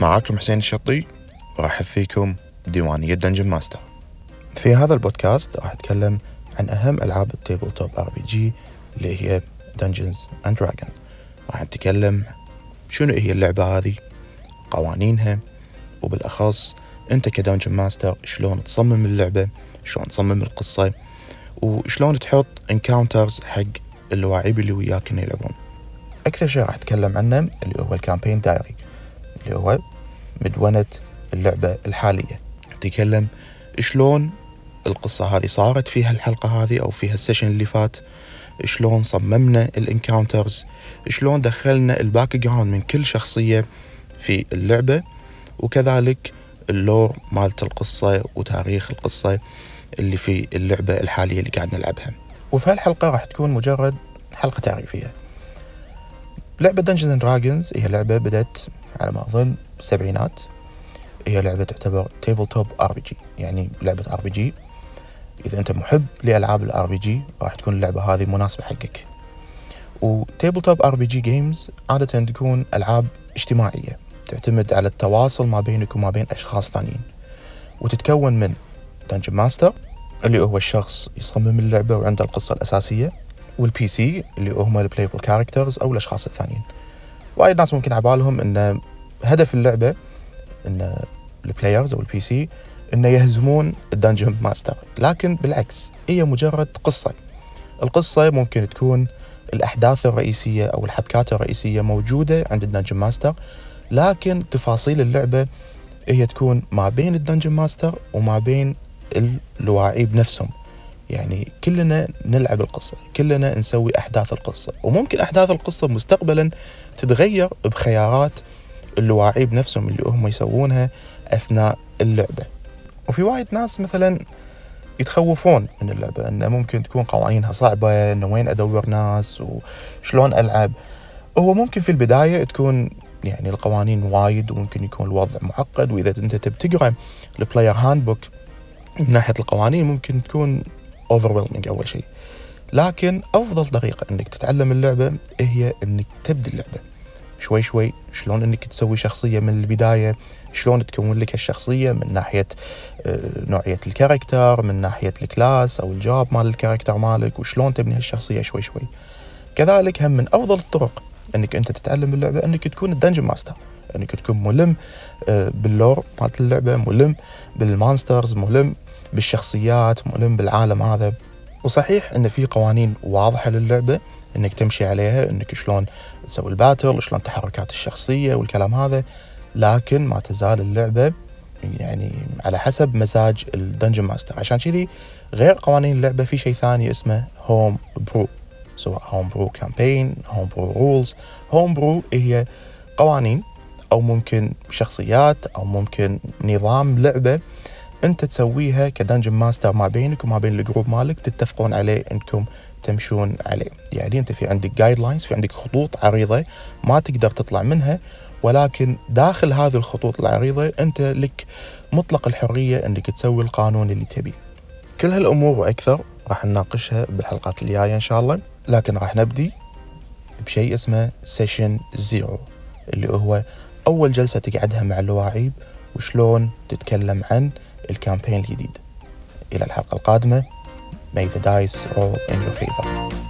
معاكم حسين الشطي وراح فيكم ديوانية Dungeon Master في هذا البودكاست راح أتكلم عن أهم ألعاب ال tabletop RPG اللي هي Dungeons and Dragons راح نتكلم شنو هي اللعبة هذه قوانينها وبالأخص أنت ك Dungeon Master شلون تصمم اللعبة شلون تصمم القصة وشلون تحط encounters حق اللاعبين اللي وياك يلعبون. أكثر شيء راح أتكلم عنه اللي هو ال campaign diary اللي هو مدونة اللعبة الحالية. تكلم شلون القصة هذه صارت فيها الحلقة هذه أو فيها ال session اللي فات شلون صممنا ال encounters شلون دخلنا ال background من كل شخصية في اللعبة وكذلك ال lore مالت القصة وتاريخ القصة اللي في اللعبة الحالية اللي قاعد نلعبها. وفي هالحلقة راح تكون مجرد حلقة تعريفية. لعبة Dungeons and Dragons هي لعبة بدأت على ما أظن بالسبعينات هي لعبة تعتبر tabletop RPG يعني لعبة RPG إذا أنت محب لألعاب ال RPG راح تكون اللعبة هذه مناسبة حقك. و tabletop RPG games عادة تكون ألعاب اجتماعية تعتمد على التواصل ما بينك وما بين أشخاص ثانيين. وتتكون من Dungeon Master اللي هو الشخص يصمم اللعبة وعنده القصة الأساسية وال PC اللي هم ال playable characters أو الأشخاص الثانيين. وايد ناس ممكن عبالهم إن هدف اللعبة إن ال players أو ال PC انه يهزمون ال Dungeon Master لكن بالعكس هي مجرد قصة. القصة ممكن تكون الأحداث الرئيسية أو الحبكات الرئيسية موجودة عند ال Dungeon Master لكن تفاصيل اللعبة هي تكون ما بين الدنجن ماستر وما بين اللاعب نفسهم. يعني كلنا نلعب القصة كلنا نسوي أحداث القصة. وممكن أحداث القصة مستقبلا تتغير بخيارات اللاعب نفسهم اللي هم يسوونها أثناء اللعبة. وفي وايد ناس مثلا يتخوفون من اللعبة أنه ممكن تكون قوانينها صعبة أنه وين أدور ناس وشلون ألعب. هو ممكن في البداية تكون يعني القوانين وايد وممكن يكون الوضع معقد. وإذا أنت تبي تقرأ ال Player Handbook من ناحية القوانين ممكن تكون overwhelming أول شيء. لكن أفضل طريقة أنك تتعلم اللعبة هي أنك تبدي اللعبة. شوي شوي شلون أنك تسوي شخصية من البداية شلون تكون لك الشخصية من ناحية آه، نوعية ال character من ناحية ال class أو ال job مال ال character مالك وشلون تبني هالشخصية شوي شوي. كذلك هم من أفضل الطرق أنك أنت تتعلم اللعبة أنك تكون ال Dungeon Master. انك تكون ملم آه، بال lore مالت اللعبة ملم بال monsters ملم بالشخصيات ملم بالعالم هذا. وصحيح إن في قوانين واضحة للعبة إنك تمشي عليها إنك شلون تسوي ال battle شلون تحركات الشخصية والكلام هذا لكن ما تزال اللعبة يعني على حسب مزاج ال Dungeon Master. عشان كذي غير قوانين اللعبة في شيء ثاني اسمه هوم برو سواء هوم برو كامبين هوم برو رولز هوم برو هي قوانين أو ممكن شخصيات أو ممكن نظام لعبة أنت تسويها ك Dungeon Master ما بينك وما بين ال group مالك تتفقون عليه إنكم تمشون عليه. يعني أنت في عندك guidelines في عندك خطوط عريضة ما تقدر تطلع منها ولكن داخل هذه الخطوط العريضة أنت لك مطلق الحرية إنك تسوي القانون اللي تبيه كل هالأمور وأكثر راح نناقشها بالحلقات الجاية إن شاء الله لكن راح نبدي بشيء اسمه session zero اللي هو أول جلسة تقعدها مع اللاعب وشلون تتكلم عن ال campaign الجديد. إلى الحلقة القادمة May the dice roll in your favor.